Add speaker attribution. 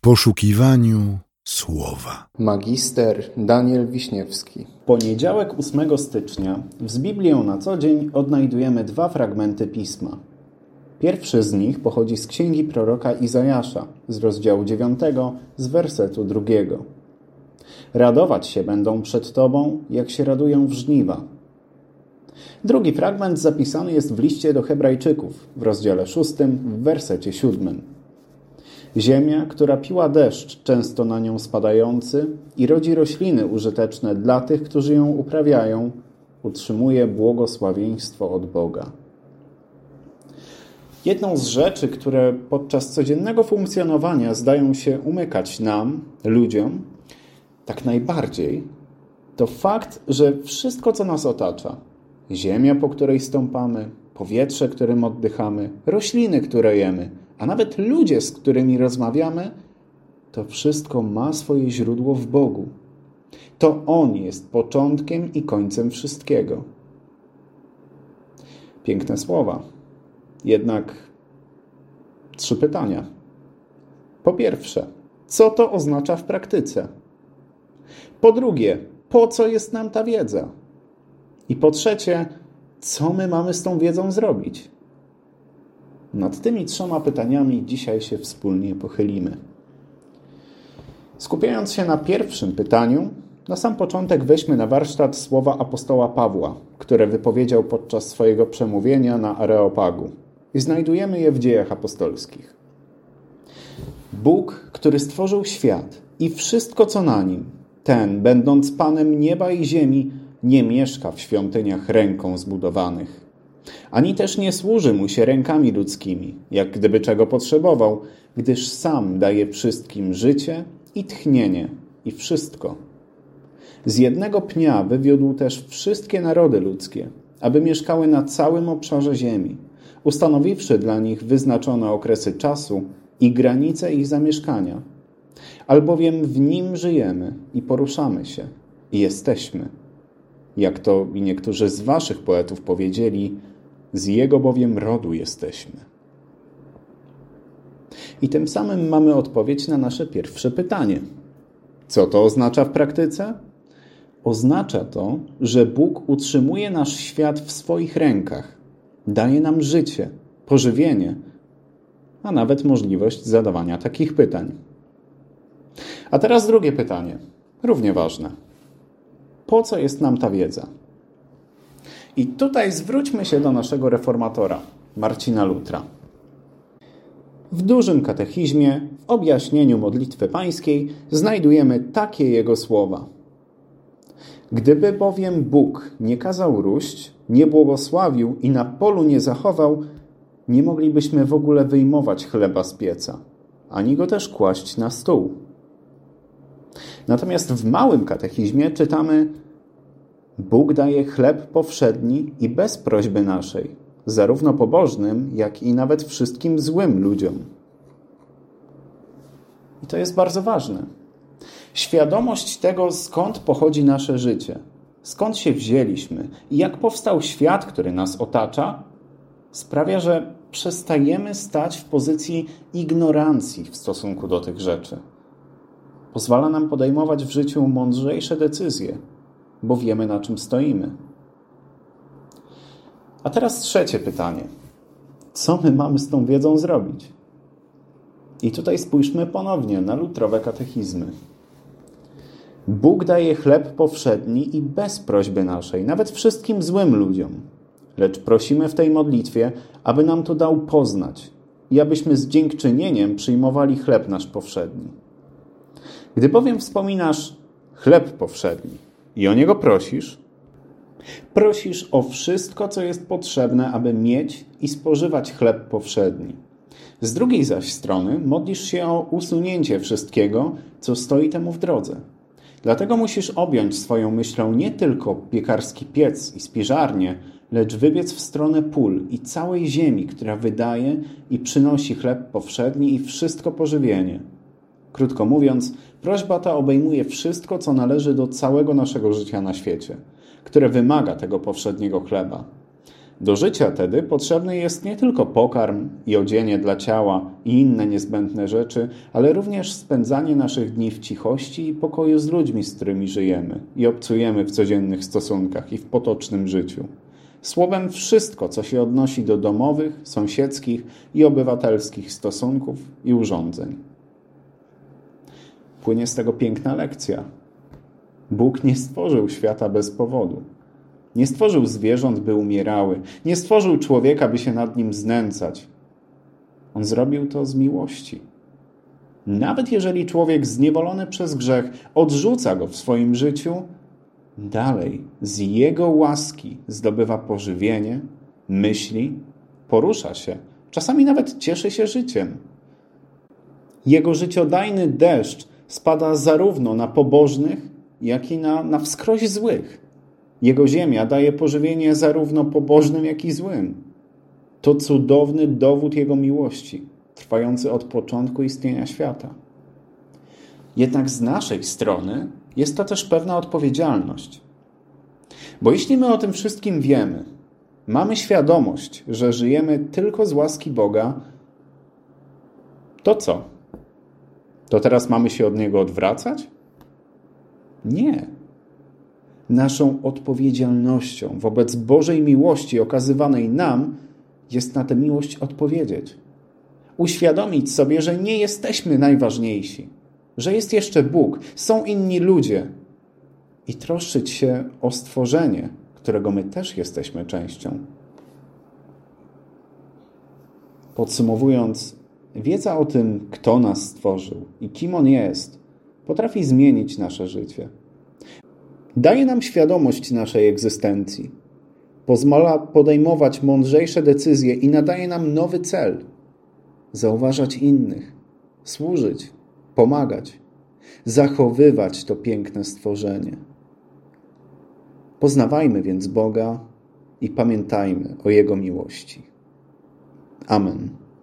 Speaker 1: w poszukiwaniu słowa.
Speaker 2: Magister Daniel Wiśniewski.
Speaker 3: Poniedziałek 8 stycznia z Biblią na co dzień odnajdujemy dwa fragmenty pisma. Pierwszy z nich pochodzi z księgi proroka Izajasza z rozdziału 9 z wersetu 2. Radować się będą przed Tobą, jak się radują w żniwa. Drugi fragment zapisany jest w liście do Hebrajczyków w rozdziale 6 w wersecie 7. Ziemia, która piła deszcz, często na nią spadający i rodzi rośliny użyteczne dla tych, którzy ją uprawiają, utrzymuje błogosławieństwo od Boga. Jedną z rzeczy, które podczas codziennego funkcjonowania zdają się umykać nam, ludziom, tak najbardziej, to fakt, że wszystko, co nas otacza ziemia, po której stąpamy, powietrze, którym oddychamy, rośliny, które jemy, a nawet ludzie, z którymi rozmawiamy, to wszystko ma swoje źródło w Bogu. To On jest początkiem i końcem wszystkiego. Piękne słowa. Jednak trzy pytania. Po pierwsze, co to oznacza w praktyce? Po drugie, po co jest nam ta wiedza? I po trzecie, co my mamy z tą wiedzą zrobić? Nad tymi trzema pytaniami dzisiaj się wspólnie pochylimy. Skupiając się na pierwszym pytaniu, na sam początek weźmy na warsztat słowa apostoła Pawła, które wypowiedział podczas swojego przemówienia na Areopagu. I znajdujemy je w dziejach apostolskich. Bóg, który stworzył świat i wszystko, co na nim, ten, będąc Panem nieba i ziemi, nie mieszka w świątyniach ręką zbudowanych ani też nie służy mu się rękami ludzkimi, jak gdyby czego potrzebował, gdyż sam daje wszystkim życie i tchnienie i wszystko. Z jednego pnia wywiódł też wszystkie narody ludzkie, aby mieszkały na całym obszarze ziemi, ustanowiwszy dla nich wyznaczone okresy czasu i granice ich zamieszkania. Albowiem w nim żyjemy i poruszamy się i jesteśmy. Jak to i niektórzy z waszych poetów powiedzieli, z jego bowiem rodu jesteśmy. I tym samym mamy odpowiedź na nasze pierwsze pytanie. Co to oznacza w praktyce? Oznacza to, że Bóg utrzymuje nasz świat w swoich rękach, daje nam życie, pożywienie, a nawet możliwość zadawania takich pytań. A teraz drugie pytanie, równie ważne. Po co jest nam ta wiedza? I tutaj zwróćmy się do naszego reformatora, Marcina Lutra. W dużym katechizmie, w objaśnieniu modlitwy pańskiej, znajdujemy takie jego słowa. Gdyby bowiem Bóg nie kazał róść, nie błogosławił i na polu nie zachował, nie moglibyśmy w ogóle wyjmować chleba z pieca, ani go też kłaść na stół. Natomiast w małym katechizmie czytamy, Bóg daje chleb powszedni i bez prośby naszej, zarówno pobożnym, jak i nawet wszystkim złym ludziom. I to jest bardzo ważne. Świadomość tego, skąd pochodzi nasze życie, skąd się wzięliśmy i jak powstał świat, który nas otacza, sprawia, że przestajemy stać w pozycji ignorancji w stosunku do tych rzeczy. Pozwala nam podejmować w życiu mądrzejsze decyzje, bo wiemy na czym stoimy. A teraz trzecie pytanie. Co my mamy z tą wiedzą zrobić? I tutaj spójrzmy ponownie na lutrowe katechizmy. Bóg daje chleb powszedni i bez prośby naszej, nawet wszystkim złym ludziom. Lecz prosimy w tej modlitwie, aby nam to dał poznać i abyśmy z dziękczynieniem przyjmowali chleb nasz powszedni. Gdy bowiem wspominasz chleb powszedni, i o niego prosisz, prosisz o wszystko, co jest potrzebne, aby mieć i spożywać chleb powszedni. Z drugiej zaś strony modlisz się o usunięcie wszystkiego, co stoi temu w drodze. Dlatego musisz objąć swoją myślą nie tylko piekarski piec i spiżarnię, lecz wybiec w stronę pól i całej ziemi, która wydaje i przynosi chleb powszedni i wszystko pożywienie. Krótko mówiąc, prośba ta obejmuje wszystko, co należy do całego naszego życia na świecie, które wymaga tego powszedniego chleba. Do życia tedy potrzebny jest nie tylko pokarm i odzienie dla ciała i inne niezbędne rzeczy, ale również spędzanie naszych dni w cichości i pokoju z ludźmi, z którymi żyjemy i obcujemy w codziennych stosunkach i w potocznym życiu. Słowem wszystko, co się odnosi do domowych, sąsiedzkich i obywatelskich stosunków i urządzeń. Płynie z tego piękna lekcja. Bóg nie stworzył świata bez powodu. Nie stworzył zwierząt, by umierały. Nie stworzył człowieka, by się nad nim znęcać. On zrobił to z miłości. Nawet jeżeli człowiek zniewolony przez grzech odrzuca go w swoim życiu, dalej z jego łaski zdobywa pożywienie, myśli, porusza się, czasami nawet cieszy się życiem. Jego życiodajny deszcz spada zarówno na pobożnych, jak i na, na wskroś złych. Jego ziemia daje pożywienie zarówno pobożnym, jak i złym. To cudowny dowód Jego miłości, trwający od początku istnienia świata. Jednak z naszej strony jest to też pewna odpowiedzialność. Bo jeśli my o tym wszystkim wiemy, mamy świadomość, że żyjemy tylko z łaski Boga, to co? To teraz mamy się od Niego odwracać? Nie. Naszą odpowiedzialnością wobec Bożej miłości okazywanej nam jest na tę miłość odpowiedzieć. Uświadomić sobie, że nie jesteśmy najważniejsi, że jest jeszcze Bóg, są inni ludzie i troszczyć się o stworzenie, którego my też jesteśmy częścią. Podsumowując, wiedza o tym, kto nas stworzył i kim on jest, potrafi zmienić nasze życie. Daje nam świadomość naszej egzystencji, pozwala podejmować mądrzejsze decyzje i nadaje nam nowy cel zauważać innych, służyć, pomagać, zachowywać to piękne stworzenie. Poznawajmy więc Boga i pamiętajmy o Jego miłości. Amen.